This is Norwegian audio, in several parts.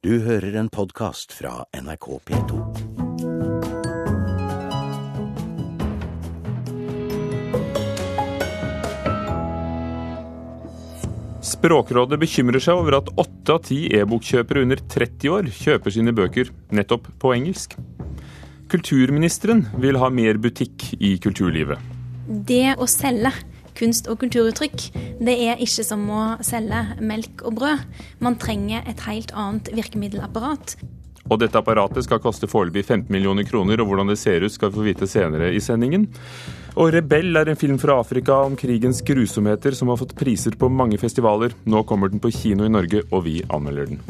Du hører en podkast fra NRK P2. Språkrådet bekymrer seg over at åtte av ti e-bokkjøpere under 30 år kjøper sine bøker nettopp på engelsk. Kulturministeren vil ha mer butikk i kulturlivet. Det å selge kunst- og kulturuttrykk, det er ikke som å selge melk og brød. Man trenger et helt annet virkemiddelapparat. Og dette apparatet skal koste foreløpig 15 millioner kroner, og hvordan det ser ut skal vi få vite senere i sendingen. Og 'Rebell' er en film fra Afrika om krigens grusomheter som har fått priser på mange festivaler. Nå kommer den på kino i Norge, og vi anmelder den.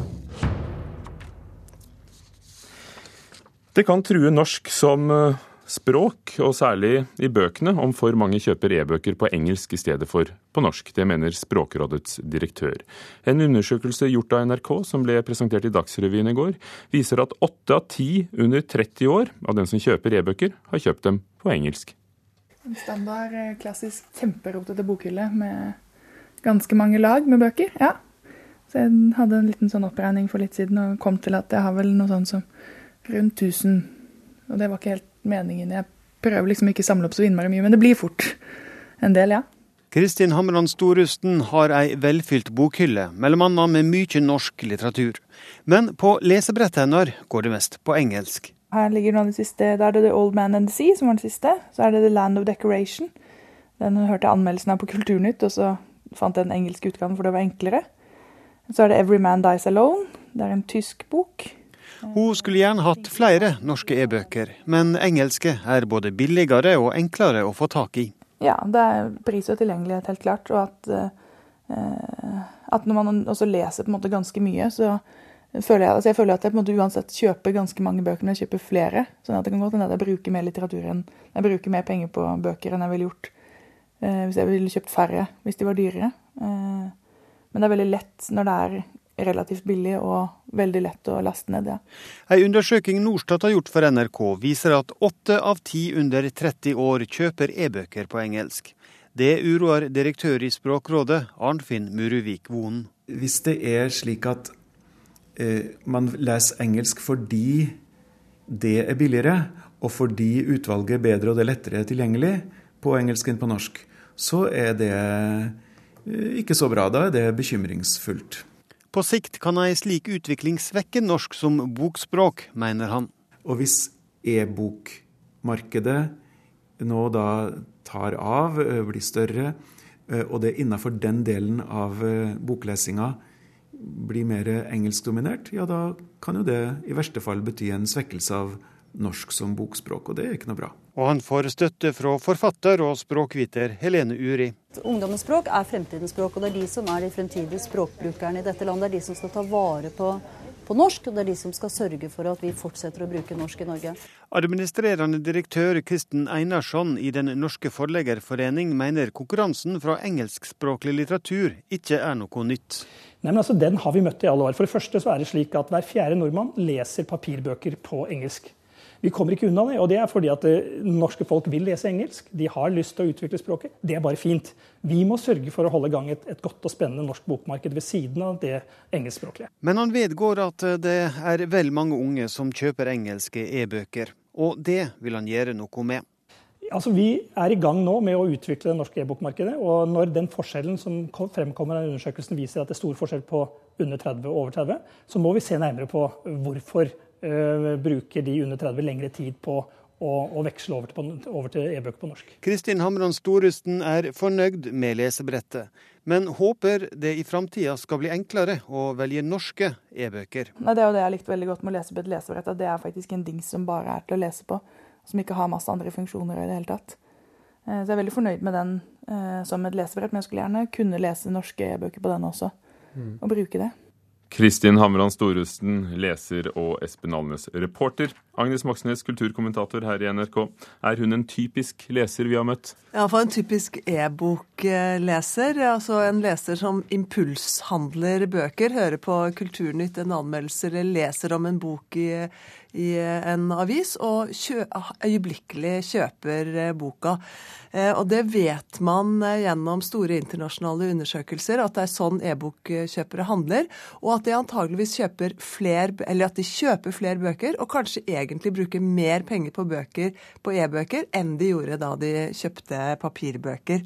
Det kan true norsk som eh, språk, og særlig i bøkene, om for mange kjøper e-bøker på engelsk i stedet for på norsk. Det mener Språkrådets direktør. En undersøkelse gjort av NRK, som ble presentert i Dagsrevyen i går, viser at åtte av ti under 30 år av dem som kjøper e-bøker, har kjøpt dem på engelsk. En standard, eh, klassisk kjemperotete bokhylle med ganske mange lag med bøker. Ja. Så jeg hadde en liten sånn oppregning for litt siden og kom til at jeg har vel noe sånt som rundt 1000. Og det var ikke helt meningen. Jeg prøver liksom ikke å samle opp så innmari mye, men det blir fort en del, ja. Kristin Hamran Storusten har ei velfylt bokhylle, mellom annet med mye norsk litteratur. Men på lesebrettet hennes går det mest på engelsk. Her ligger noe av det siste. Da er det The Old Man and the Sea, som var det siste. Så er det The Land of Decoration. Den hørte jeg anmeldelsen av på Kulturnytt, og så fant jeg den engelske utgaven, for det var enklere. Så er det Every Man Dies Alone. Det er en tysk bok. Hun skulle gjerne hatt flere norske e-bøker, men engelske er både billigere og enklere å få tak i. Ja, det er pris og tilgjengelighet, helt klart. Og at, eh, at når man også leser på en måte ganske mye, så føler jeg, altså jeg føler at jeg på en måte uansett kjøper ganske mange bøker, men jeg kjøper flere. sånn at det kan godt hende at jeg bruker mer litteratur enn jeg bruker mer penger på bøker enn jeg ville gjort eh, hvis jeg ville kjøpt færre hvis de var dyrere. Eh, men det er veldig lett når det er relativt billig og veldig lett å laste ned. ja. Ei undersøking Norstat har gjort for NRK viser at åtte av ti under 30 år kjøper e-bøker på engelsk. Det uroer direktør i Språkrådet, Arnfinn Muruvik Vonen. Hvis det er slik at eh, man leser engelsk fordi det er billigere, og fordi utvalget er bedre og det er lettere tilgjengelig på engelsk enn på norsk, så er det eh, ikke så bra. Da er det bekymringsfullt. På sikt kan ei slik utvikling svekke norsk som bokspråk, mener han. Og hvis e-bokmarkedet nå da tar av, blir større, og det innafor den delen av boklesinga blir mer engelskdominert, ja da kan jo det i verste fall bety en svekkelse av norsk som bokspråk, og det er ikke noe bra. Og han får støtte fra forfatter og språkviter Helene Uri. Ungdommens språk er fremtidens språk, og det er de som er de fremtidige språkbrukerne i dette landet. Det er de som skal ta vare på, på norsk, og det er de som skal sørge for at vi fortsetter å bruke norsk i Norge. Administrerende direktør Kristen Einarsson i Den norske forleggerforening mener konkurransen fra engelskspråklig litteratur ikke er noe nytt. Nei, men altså, Den har vi møtt i alle år. For det første så er det slik at Hver fjerde nordmann leser papirbøker på engelsk. Vi kommer ikke unna det, og det er fordi at det norske folk vil lese engelsk. De har lyst til å utvikle språket. Det er bare fint. Vi må sørge for å holde i gang et, et godt og spennende norsk bokmarked ved siden av det engelskspråklige. Men han vedgår at det er vel mange unge som kjøper engelske e-bøker, og det vil han gjøre noe med. Altså, Vi er i gang nå med å utvikle det norske e-bokmarkedet. og Når den forskjellen som fremkommer av undersøkelsen viser at det er stor forskjell på under 30 og over 30, så må vi se nærmere på hvorfor bruker de under 30 lengre tid på å, å veksle over til, over til e-bøker på norsk. Kristin Hamran Storusten er fornøyd med lesebrettet, men håper det i framtida skal bli enklere å velge norske e-bøker. Det er jo det jeg likte veldig godt med å lese på et lesebrett, at det er faktisk en dings som bare er til å lese på. Som ikke har masse andre funksjoner i det hele tatt. Eh, Så jeg er veldig fornøyd med den eh, som et lesebrett, men jeg skulle gjerne kunne lese norske e-bøker på den også. Og bruke det. Kristin Hamran Storhusten, leser og Espen Alnes, reporter. Agnes Moxnes, kulturkommentator her i NRK. Er hun en typisk leser vi har møtt? Iallfall en typisk e-bokleser. Altså en leser som impulshandler bøker. Hører på Kulturnytt en anmeldelse eller leser om en bok i, i en avis, og kjø, øyeblikkelig kjøper eh, boka. Eh, Og det vet man eh, gjennom store internasjonale undersøkelser, at det er sånn e-bokkjøpere handler. Og at de antageligvis kjøper fler, eller at de kjøper flere bøker, og kanskje egentlig bruker mer penger på bøker på e-bøker enn de gjorde da de kjøpte papirbøker.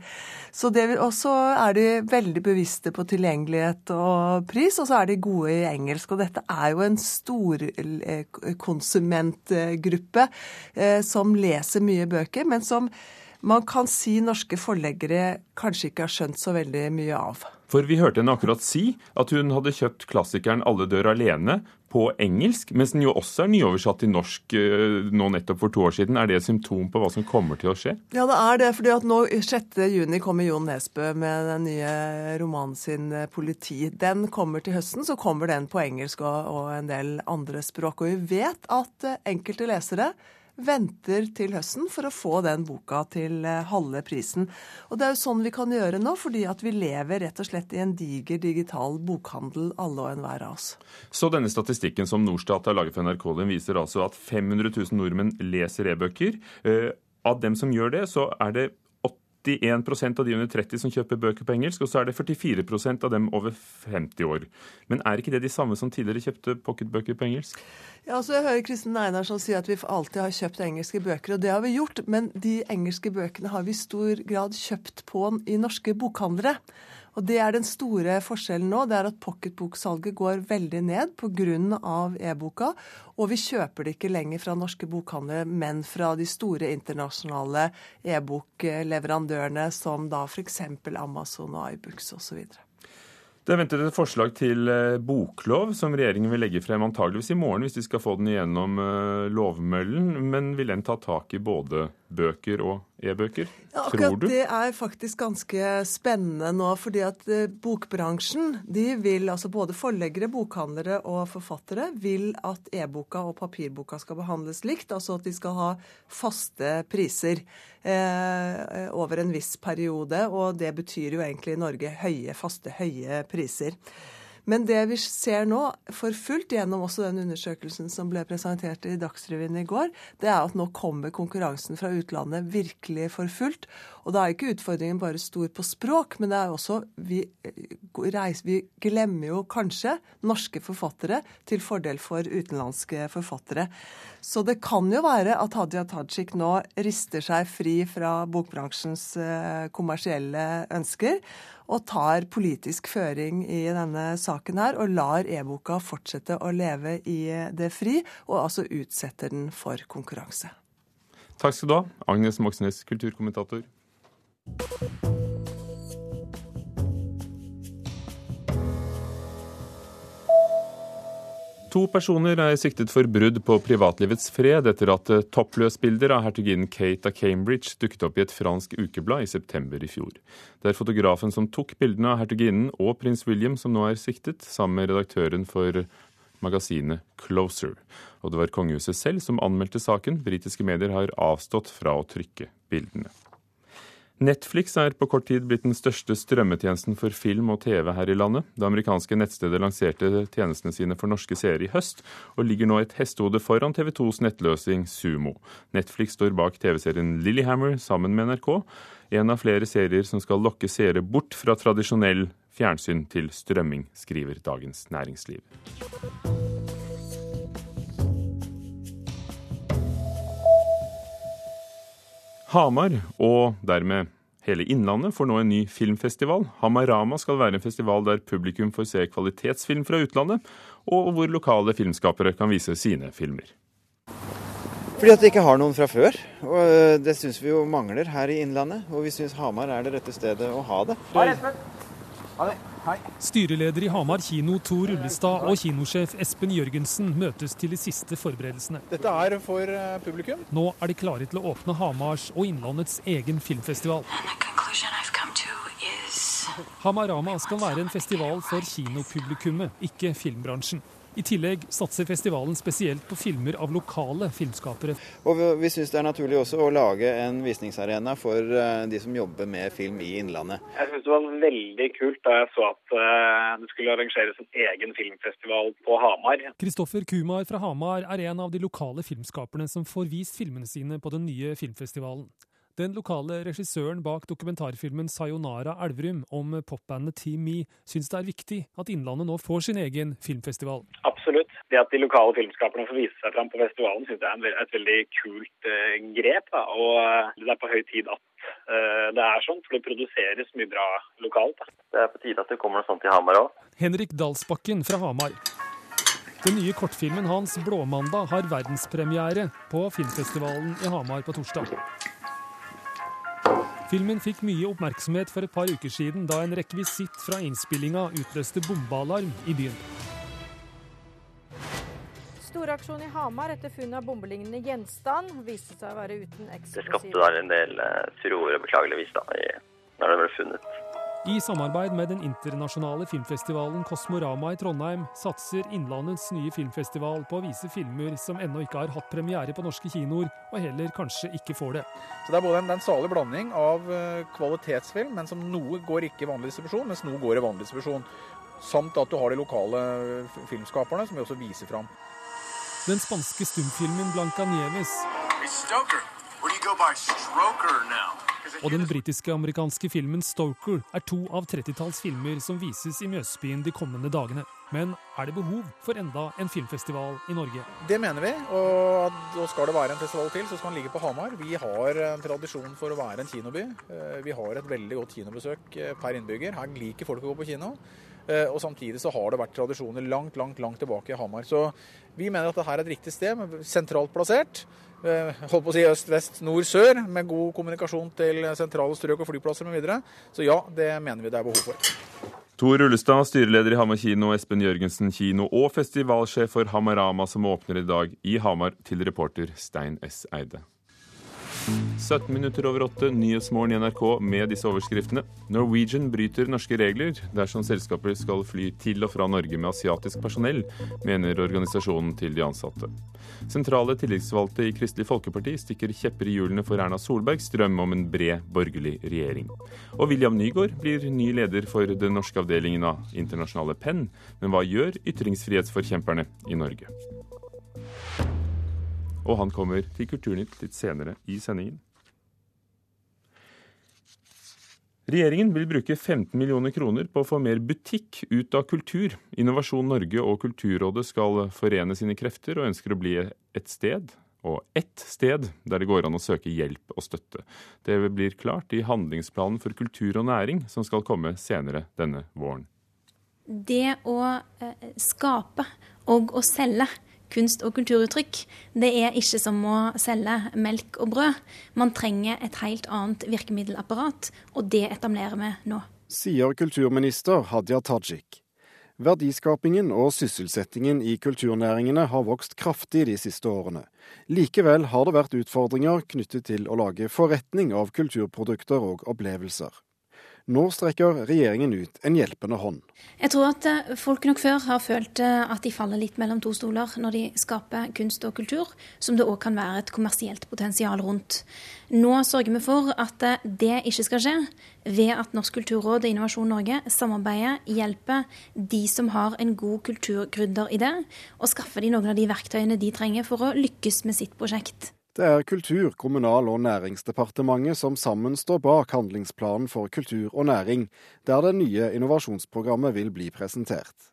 Så det vil, også er de veldig bevisste på tilgjengelighet og pris, og så er de gode i engelsk. Og dette er jo en stor eh, konsumentgruppe eh, som leser mye bøker, men som man kan si norske forleggere kanskje ikke har skjønt så veldig mye av. For vi hørte henne akkurat si at hun hadde kjøpt klassikeren 'Alle dør alene' på engelsk, mens den jo også er nyoversatt til norsk eh, nå nettopp for to år siden. Er det et symptom på hva som kommer til å skje? Ja, det er det. fordi at nå 6.6 kommer Jon Nesbø med den nye romanen sin eh, 'Politi'. Den kommer til høsten, så kommer den på engelsk og, og en del andre språk. Og vi vet at eh, enkelte lesere venter til høsten for å få den boka til eh, halve prisen. Og det er jo sånn vi kan gjøre nå, fordi at vi lever rett og slett i en diger digital bokhandel, alle og enhver av oss. Så denne statistikken som Norstat har laget for NRK, den viser altså at 500 000 nordmenn leser e-bøker. Eh, av dem som gjør det, så er det 81% av de under 30 som kjøper bøker på engelsk, og så er det 44% av dem over 50 år. Men er ikke det de samme som tidligere kjøpte pocketbøker på engelsk? Ja, altså Jeg hører Kristin Einarsson si at vi alltid har kjøpt engelske bøker, og det har vi gjort. Men de engelske bøkene har vi i stor grad kjøpt på i norske bokhandlere. Og Det er den store forskjellen nå. det er at Pocketboksalget går veldig ned pga. e-boka. Og vi kjøper det ikke lenger fra norske bokhandlere, men fra de store internasjonale e-bokleverandørene som da f.eks. Amazon og iBooks osv. Det er ventet et forslag til eh, boklov som regjeringen vil legge frem antageligvis i morgen hvis de skal få den igjennom eh, lovmøllen. Men vil den ta tak i både bøker og e-bøker? Ja, akkurat det er faktisk ganske spennende nå. fordi at eh, bokbransjen, de vil, altså både forleggere, bokhandlere og forfattere, vil at e-boka og papirboka skal behandles likt. Altså at de skal ha faste priser eh, over en viss periode. Og det betyr jo egentlig i Norge høye, faste, høye priser. Men det vi ser nå for fullt, gjennom også den undersøkelsen som ble presentert i Dagsrevyen i går, det er at nå kommer konkurransen fra utlandet virkelig for fullt. Og da er ikke utfordringen bare stor på språk, men det er også vi, reiser, vi glemmer jo kanskje norske forfattere til fordel for utenlandske forfattere. Så det kan jo være at Hadia Tajik nå rister seg fri fra bokbransjens eh, kommersielle ønsker og tar politisk føring i denne saken her, og lar e-boka fortsette å leve i det fri, og altså utsetter den for konkurranse. Takk skal du ha, Agnes Moxnes, kulturkommentator. To personer er siktet for brudd på privatlivets fred etter at toppløsbilder av hertuginnen Kate av Cambridge dukket opp i et fransk ukeblad i september i fjor. Det er fotografen som tok bildene av hertuginnen og prins William som nå er siktet, sammen med redaktøren for magasinet Closer. Og det var kongehuset selv som anmeldte saken. Britiske medier har avstått fra å trykke bildene. Netflix er på kort tid blitt den største strømmetjenesten for film og TV her i landet. Det amerikanske nettstedet lanserte tjenestene sine for norske seere i høst, og ligger nå et hestehode foran TV 2s nettløsning Sumo. Netflix står bak TV-serien Lillyhammer sammen med NRK, en av flere serier som skal lokke seere bort fra tradisjonell fjernsyn til strømming, skriver Dagens Næringsliv. Hamar, og dermed hele Innlandet, får nå en ny filmfestival. Hamarama skal være en festival der publikum får se kvalitetsfilm fra utlandet, og hvor lokale filmskapere kan vise sine filmer. Fordi at vi ikke har noen fra før. og eh, Det syns vi jo mangler her i Innlandet. Og vi syns Hamar er det rette stedet å ha det. Ha det. Styreleder i Hamar kino Tor Ullestad og kinosjef Espen Jørgensen møtes til de siste forberedelsene. Dette er for eh, publikum. Nå er de klare til å åpne Hamars og Innlandets egen filmfestival. Hamarama skal være en festival for kinopublikummet, ikke filmbransjen. I tillegg satser festivalen spesielt på filmer av lokale filmskapere. Og Vi syns det er naturlig også å lage en visningsarena for eh, de som jobber med film i Innlandet. Jeg syns det var veldig kult da jeg så at eh, det skulle arrangeres en egen filmfestival på Hamar. Kristoffer Kumar fra Hamar er en av de lokale filmskaperne som får vist filmene sine på den nye filmfestivalen. Den lokale regissøren bak dokumentarfilmen 'Sayonara Elverum' om popbandet Team Me syns det er viktig at Innlandet nå får sin egen filmfestival. Absolutt. Det at de lokale filmskaperne får vise seg fram på festivalen, syns jeg er et veldig kult uh, grep. Da. Og uh, det er på høy tid at uh, det er sånn, for det produseres mye bra lokalt. Da. Det er på tide at det kommer noe sånt i Hamar òg. Henrik Dalsbakken fra Hamar. Den nye kortfilmen hans 'Blåmandag' har verdenspremiere på filmfestivalen i Hamar på torsdag. Filmen fikk mye oppmerksomhet for et par uker siden da en rekvisitt fra innspillinga utløste bombealarm i byen. Storaksjon i Hamar etter funn av bombelignende gjenstand viste seg å være uten eksplosiv Det skapte der en del uh, furore, beklageligvis, da, når det ble funnet. I samarbeid med den internasjonale filmfestivalen Kosmorama i Trondheim satser Innlandets nye filmfestival på å vise filmer som ennå ikke har hatt premiere på norske kinoer, og heller kanskje ikke får det. Så Det er både en, en salig blanding av eh, kvalitetsfilm, men som noe går ikke i vanlig distribusjon, mens noe går i vanlig distribusjon. Samt at du har de lokale filmskaperne, som vi også viser fram. Den spanske stumfilmen Blanca Nieves Hey, Stoker, what do you go by Stroker now? Og den britiske-amerikanske filmen Stoker er to av 30-talls filmer som vises i Mjøsbyen de kommende dagene. Men er det behov for enda en filmfestival i Norge? Det mener vi, og skal det være en festival til, så skal den ligge på Hamar. Vi har en tradisjon for å være en kinoby. Eh, Vi har et veldig godt kinobesøk eh, per innbygger. Her liker folk å gå på kino. Eh, Og samtidig så har det vært tradisjoner langt, langt, langt tilbake i Hamar. Så vi mener at dette er et riktig sted, sentralt plassert. Eh, Holdt på å si øst, vest, nord, sør, med god kommunikasjon til sentrale strøk og flyplasser mv. Så ja, det mener vi det er behov for. Tor Ullestad, styreleder i Hamar kino, Espen Jørgensen kino og festivalsjef for Hamarama, som åpner i dag i Hamar, til reporter Stein S. Eide. 17 minutter over åtte, Nyhetsmorgen i NRK med disse overskriftene. Norwegian bryter norske regler dersom selskaper skal fly til og fra Norge med asiatisk personell, mener organisasjonen til de ansatte. Sentrale tillitsvalgte i Kristelig Folkeparti stikker kjepper i hjulene for Erna Solbergs drøm om en bred borgerlig regjering. Og William Nygaard blir ny leder for den norske avdelingen av Internasjonale Penn. Men hva gjør ytringsfrihetsforkjemperne i Norge? Og han kommer til Kulturnytt litt senere i sendingen. Regjeringen vil bruke 15 millioner kroner på å få mer butikk ut av kultur. Innovasjon Norge og Kulturrådet skal forene sine krefter og ønsker å bli et sted, og ett sted, der det går an å søke hjelp og støtte. Det blir klart i handlingsplanen for kultur og næring, som skal komme senere denne våren. Det å eh, skape og å selge kunst- og kulturuttrykk, det er ikke som å selge melk og brød. Man trenger et helt annet virkemiddelapparat, og det etablerer vi nå. Sier kulturminister Hadia Tajik. Verdiskapingen og sysselsettingen i kulturnæringene har vokst kraftig de siste årene. Likevel har det vært utfordringer knyttet til å lage forretning av kulturprodukter og opplevelser. Nå strekker regjeringen ut en hjelpende hånd. Jeg tror at eh, folk nok før har følt eh, at de faller litt mellom to stoler når de skaper kunst og kultur, som det òg kan være et kommersielt potensial rundt. Nå sørger vi for at eh, det ikke skal skje, ved at Norsk kulturråd og Innovasjon Norge samarbeider, hjelper de som har en god kulturkrydderidé, og skaffer de noen av de verktøyene de trenger for å lykkes med sitt prosjekt. Det er Kultur-, Kommunal- og Næringsdepartementet som sammen står bak handlingsplanen for kultur og næring, der det nye innovasjonsprogrammet vil bli presentert.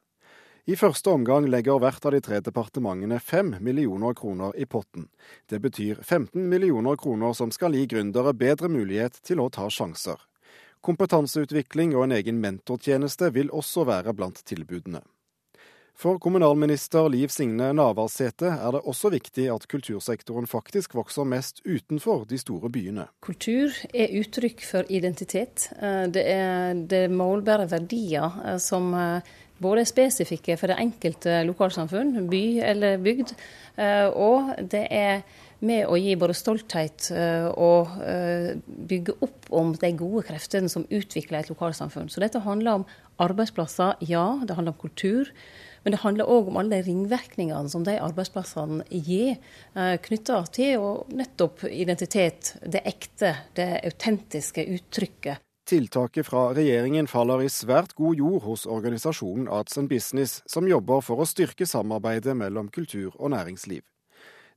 I første omgang legger hvert av de tre departementene fem millioner kroner i potten. Det betyr 15 millioner kroner som skal gi gründere bedre mulighet til å ta sjanser. Kompetanseutvikling og en egen mentortjeneste vil også være blant tilbudene. For kommunalminister Liv Signe Navarsete er det også viktig at kultursektoren faktisk vokser mest utenfor de store byene. Kultur er uttrykk for identitet. Eh, Det er, det målbare verdier eh, som eh, både er spesifikke for det enkelte lokalsamfunn, by eller bygd, og det er med å gi både stolthet og bygge opp om de gode kreftene som utvikler et lokalsamfunn. Så dette handler om arbeidsplasser, ja, det handler om kultur. Men det handler òg om alle de ringvirkningene som de arbeidsplassene gir, eh, knytta til nettopp identitet, det ekte, det autentiske uttrykket. Tiltaket fra regjeringen faller i svært god jord hos organisasjonen Arts and Business, som jobber for å styrke samarbeidet mellom kultur og næringsliv.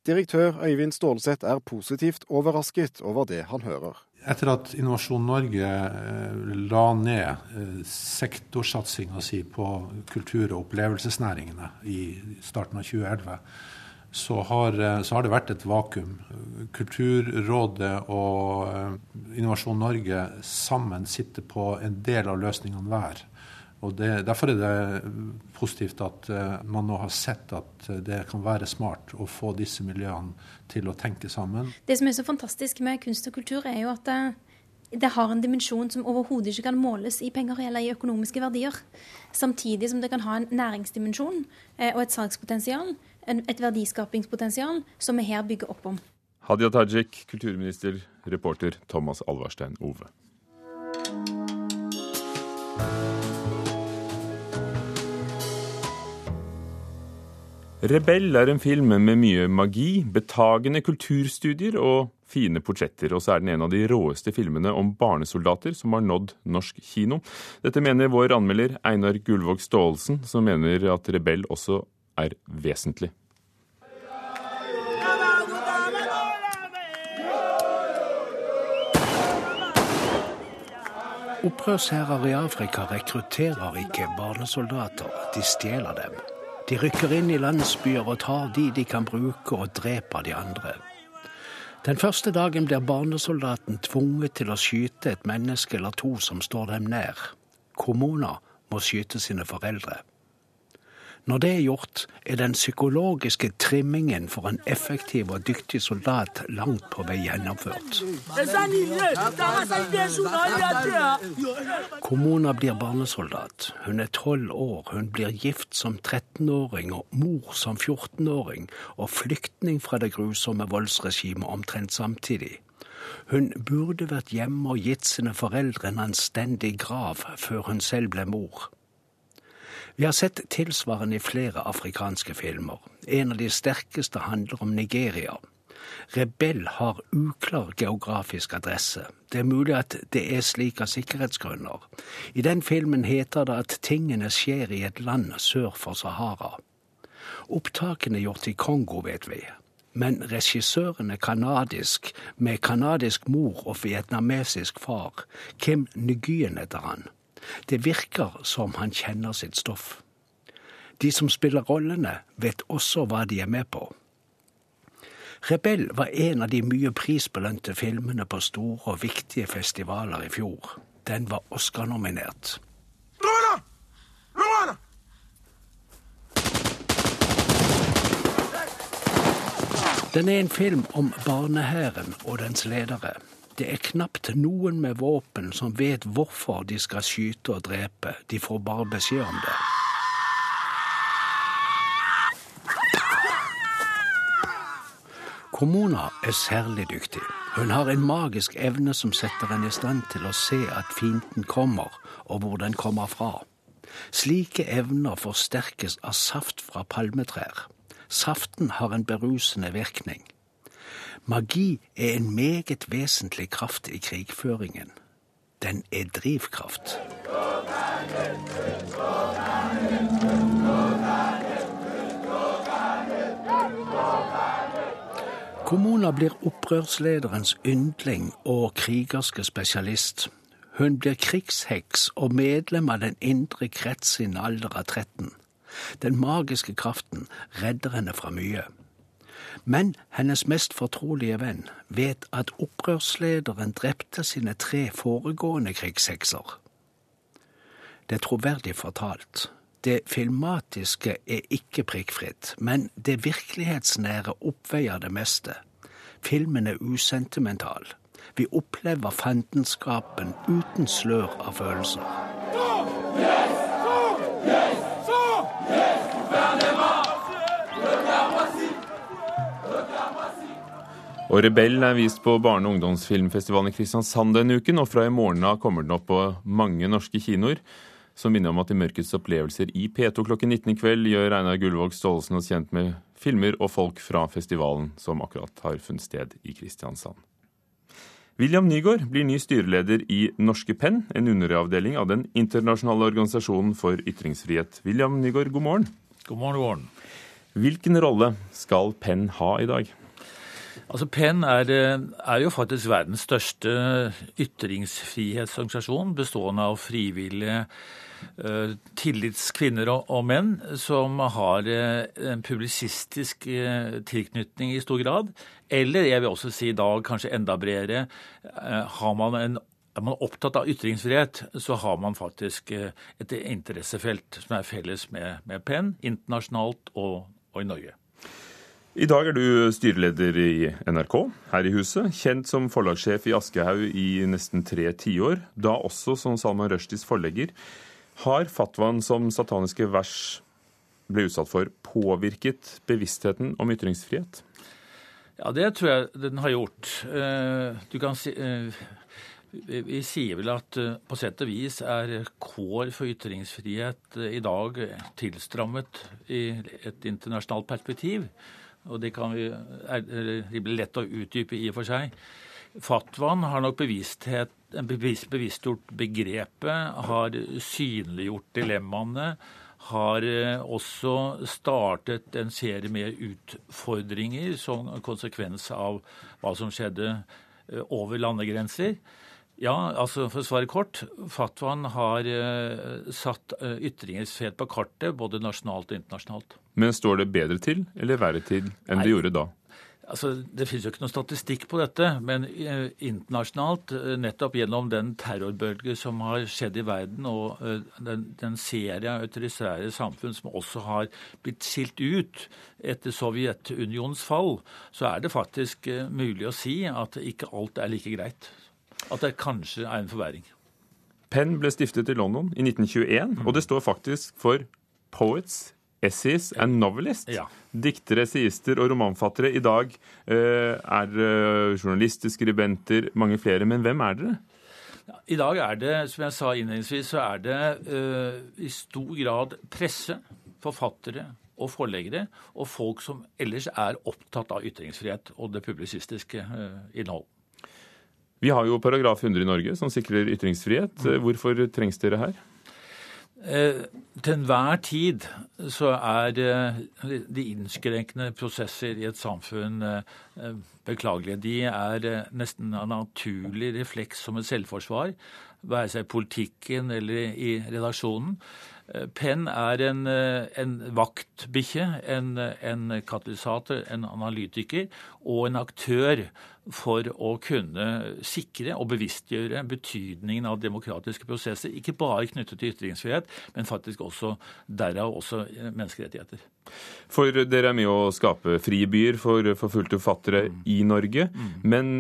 Direktør Øyvind Stålseth er positivt overrasket over det han hører. Etter at Innovasjon Norge eh, la ned eh, sektorsatsinga si på kultur- og opplevelsesnæringene i starten av 2011, så har, eh, så har, det vært et vakuum. Kulturrådet og Innovasjon Norge sammen sitter på en del av løsningene hver. Og det, Derfor er det positivt at uh, man nå har sett at det kan være smart å få disse miljøene til å tenke sammen. Det som er så fantastisk med kunst og kultur, er jo at det, det har en dimensjon som overhodet ikke kan måles i penger eller i økonomiske verdier. Samtidig som det kan ha en næringsdimensjon eh, og et salgspotensial, et verdiskapingspotensial, som vi her bygger opp om. Hadia Tajik, kulturminister, reporter Thomas Alvarstein Ove. Rebell er en film med mye magi, betagende kulturstudier og fine portretter. Og så er den en av de råeste filmene om barnesoldater som har nådd norsk kino. Dette mener vår anmelder Einar Gullvåg Staalesen, som mener at Rebell også er vesentlig. Opprørsherrer i Afrika rekrutterer ikke barnesoldater, de stjeler dem. De rykker inn i landsbyer og tar de de kan bruke, og dreper de andre. Den første dagen blir barnesoldaten tvunget til å skyte et menneske eller to som står dem nær. Kommuner må skyte sine foreldre. Når det er gjort, er den psykologiske trimmingen for en effektiv og dyktig soldat langt på vei gjennomført. Kommuna blir barnesoldat. Hun er tolv år. Hun blir gift som 13-åring og mor som 14-åring, og flyktning fra det grusomme voldsregimet omtrent samtidig. Hun burde vært hjemme og gitt sine foreldre en anstendig grav før hun selv ble mor. Vi har sett tilsvarende i flere afrikanske filmer. En av de sterkeste handler om Nigeria. Rebell har uklar geografisk adresse. Det er mulig at det er slik av sikkerhetsgrunner. I den filmen heter det at tingene skjer i et land sør for Sahara. Opptakene gjort i Kongo, vet vi. Men regissøren er kanadisk, med kanadisk mor og vietnamesisk far. Kim Nguyen heter han. Det virker som han kjenner sitt stoff. De som spiller rollene, vet også hva de er med på. Rebell var en av de mye prisbelønte filmene på store og viktige festivaler i fjor. Den var Oscar-nominert. Den er en film om barnehæren og dens ledere. Det er knapt noen med våpen som vet hvorfor de skal skyte og drepe. De får bare beskjed om det. Kommuna er særlig dyktig. Hun har en magisk evne som setter henne i stand til å se at fienden kommer, og hvor den kommer fra. Slike evner forsterkes av saft fra palmetrær. Saften har en berusende virkning. Magi er en meget vesentlig kraft i krigføringen. Den er drivkraft. Kommuna blir opprørslederens yndling og krigerske spesialist. Hun blir krigsheks og medlem av den indre krets i alder av 13. Den magiske kraften redder henne fra mye. Men hennes mest fortrolige venn vet at opprørslederen drepte sine tre foregående krigshekser. Det er troverdig fortalt. Det filmatiske er ikke prikkfritt, men det virkelighetsnære oppveier det meste. Filmen er usentimental. Vi opplever fandenskapen uten slør av følelser. Yes! Yes! Og Rebell er vist på barne- og ungdomsfilmfestivalen i Kristiansand denne uken, og fra i morgen av kommer den opp på mange norske kinoer. Som minner om at i Mørkets opplevelser i P2 klokken 19 i kveld gjør Einar Gullvåg Staalesen oss kjent med filmer og folk fra festivalen som akkurat har funnet sted i Kristiansand. William Nygaard blir ny styreleder i Norske Penn, en underavdeling av den internasjonale organisasjonen for ytringsfrihet. William Nygaard, god morgen. God morgen, god morgen. Hvilken rolle skal Penn ha i dag? Altså Penn er, er, jo faktisk verdens største ytringsfrihetsorganisasjon, bestående av frivillige uh, tillitskvinner og, og, menn som har uh, en publisistisk tilknytning i stor grad. Eller jeg vil også si i dag kanskje enda bredere, har man en er man opptatt av ytringsfrihet, så har man faktisk et interessefelt som er felles med, med Penn, internasjonalt og, og i Norge. I dag er du styreleder i NRK her i huset, kjent som forlagssjef i Aschehoug i nesten tre tiår, da også som Salman Rushdies forlegger. Har fatwaen som sataniske vers ble utsatt for, påvirket bevisstheten om ytringsfrihet? Ja, det tror jeg den har gjort. Eh, du kan si eh, vi sier vel at eh, på sett og vis er kår for ytringsfrihet i dag tilstrammet i et internasjonalt perspektiv og det kan vi, er rimelig lett å utdype i og for seg. Fatwaen har nok bevissthet, bevisst, bevisstgjort begrepet, har synliggjort dilemmaene, har eh, også startet en serie med utfordringer som konsekvens av hva som skjedde eh, over landegrenser. Ja, altså for å svare kort. Fatwaen har uh, satt uh, ytringsfrihet på kartet, både nasjonalt og internasjonalt. Men står det bedre til eller verre til enn Nei. det gjorde da? Altså, Det finnes jo ikke noen statistikk på dette, men eh, internasjonalt, nettopp gjennom den terrorbølge som har skjedd i verden, og den, den serie av autorisære samfunn som også har blitt skilt ut etter Sovjetunionens fall, så er det faktisk mulig å si at ikke alt er like greit at det kanskje er en forverring. Penn ble stiftet i London i 1921, mm. og det står faktisk for Poets, Essays and Novelists. Ja. Diktere, essayister og romanfattere. I dag uh, er uh, journalister, skribenter, mange flere. Men hvem er dere? I dag er det, som jeg sa innledningsvis, så er det uh, i stor grad presse, forfattere og forleggere, og folk som ellers er opptatt av ytringsfrihet og det publisistiske innhold. Vi har jo paragraf 100 i Norge som sikrer ytringsfrihet. Mm. Hvorfor trengs dere her? Eh, til enhver tid så er eh, de innskrenkende prosesser i et samfunn eh, beklagelige. De er nesten en naturlig refleks som et selvforsvar, være seg i politikken eller i redaksjonen. Penn er en, en vaktbikkje, en, en, katalysator, en analytiker og en aktør for å kunne sikre og bevisstgjøre betydningen av demokratiske prosesser. Ikke bare knyttet til ytringsfrihet, men faktisk også derav også menneskerettigheter. For dere er med å skape fribyer for forfulgte forfattere mm. i Norge. Mm. Men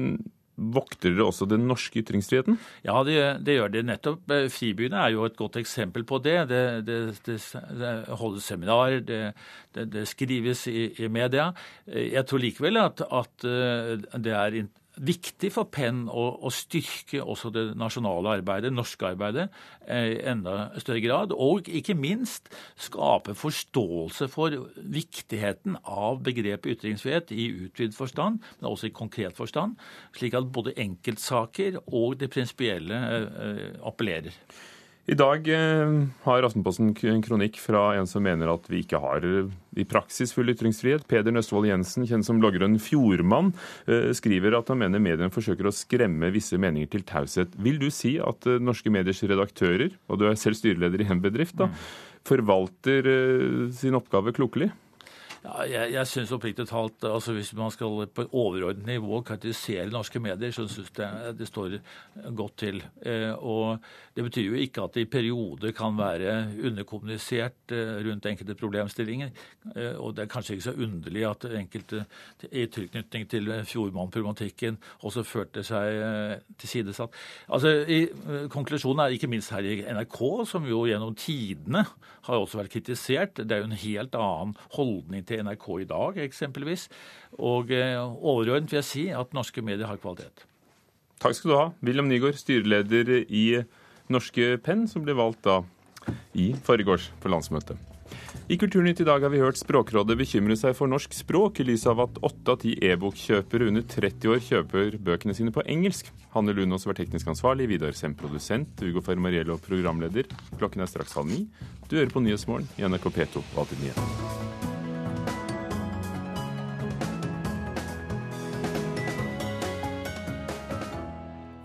Vokter dere også den norske ytringsfriheten? Ja, det, det gjør det nettopp. Eh, Fribyene er jo et godt eksempel på det. Det, det, det holdes seminarer, det, skrives i, i, media. Eh, jeg tror likevel at, at eh, det er viktig for Penn å, å, styrke også det nasjonale arbeidet, norske arbeidet, eh, i enda større grad. Og ikke minst skape forståelse for viktigheten av begrepet ytringsfrihet i utvidet forstand, men også i konkret forstand, slik at både enkeltsaker og det prinsipielle eh, appellerer. I dag eh, har Aftenposten en kronikk fra en som mener at vi ikke har eh, i praksis full ytringsfrihet. Peder Nøstvold Jensen, kjent som bloggeren Fjordmann, eh, skriver at han mener mediene forsøker å skremme visse meninger til taushet. Vil du si at norske mediers redaktører, og du er selv styreleder i en bedrift, da, mm. forvalter sin oppgave klokelig? Ja, jeg jeg syns oppriktig talt altså Hvis man skal på et overordnet nivå karakterisere norske medier, så syns jeg det står godt til. Eh, og Det betyr jo ikke at det i perioder kan være underkommunisert eh, rundt enkelte problemstillinger. Eh, og det er kanskje ikke så underlig at enkelte i tilknytning til Fjordmann-problematikken også førte seg tilsidesatt. Altså, i, Konklusjonen er ikke minst her i NRK, som jo gjennom tidene har også vært kritisert. Det er jo en helt annen holdning til til NRK i dag, eksempelvis. Og eh, overordnet vil jeg si at norske medier har kvalitet. Takk skal du ha, William Nygaard, styreleder i Norske Penn, som ble valgt da i forgårs på landsmøtet. I Kulturnytt i dag har vi hørt Språkrådet bekymre seg for norsk språk i lys av at åtte av ti e-bokkjøpere under 30 år kjøper bøkene sine på engelsk. Hanne Lunås var teknisk ansvarlig, Vidar Sem produsent, Ugo Fermariello programleder. Klokken er straks halv ni. Du hører på Nyhetsmorgen i NRK P2 og Alltid nyheter.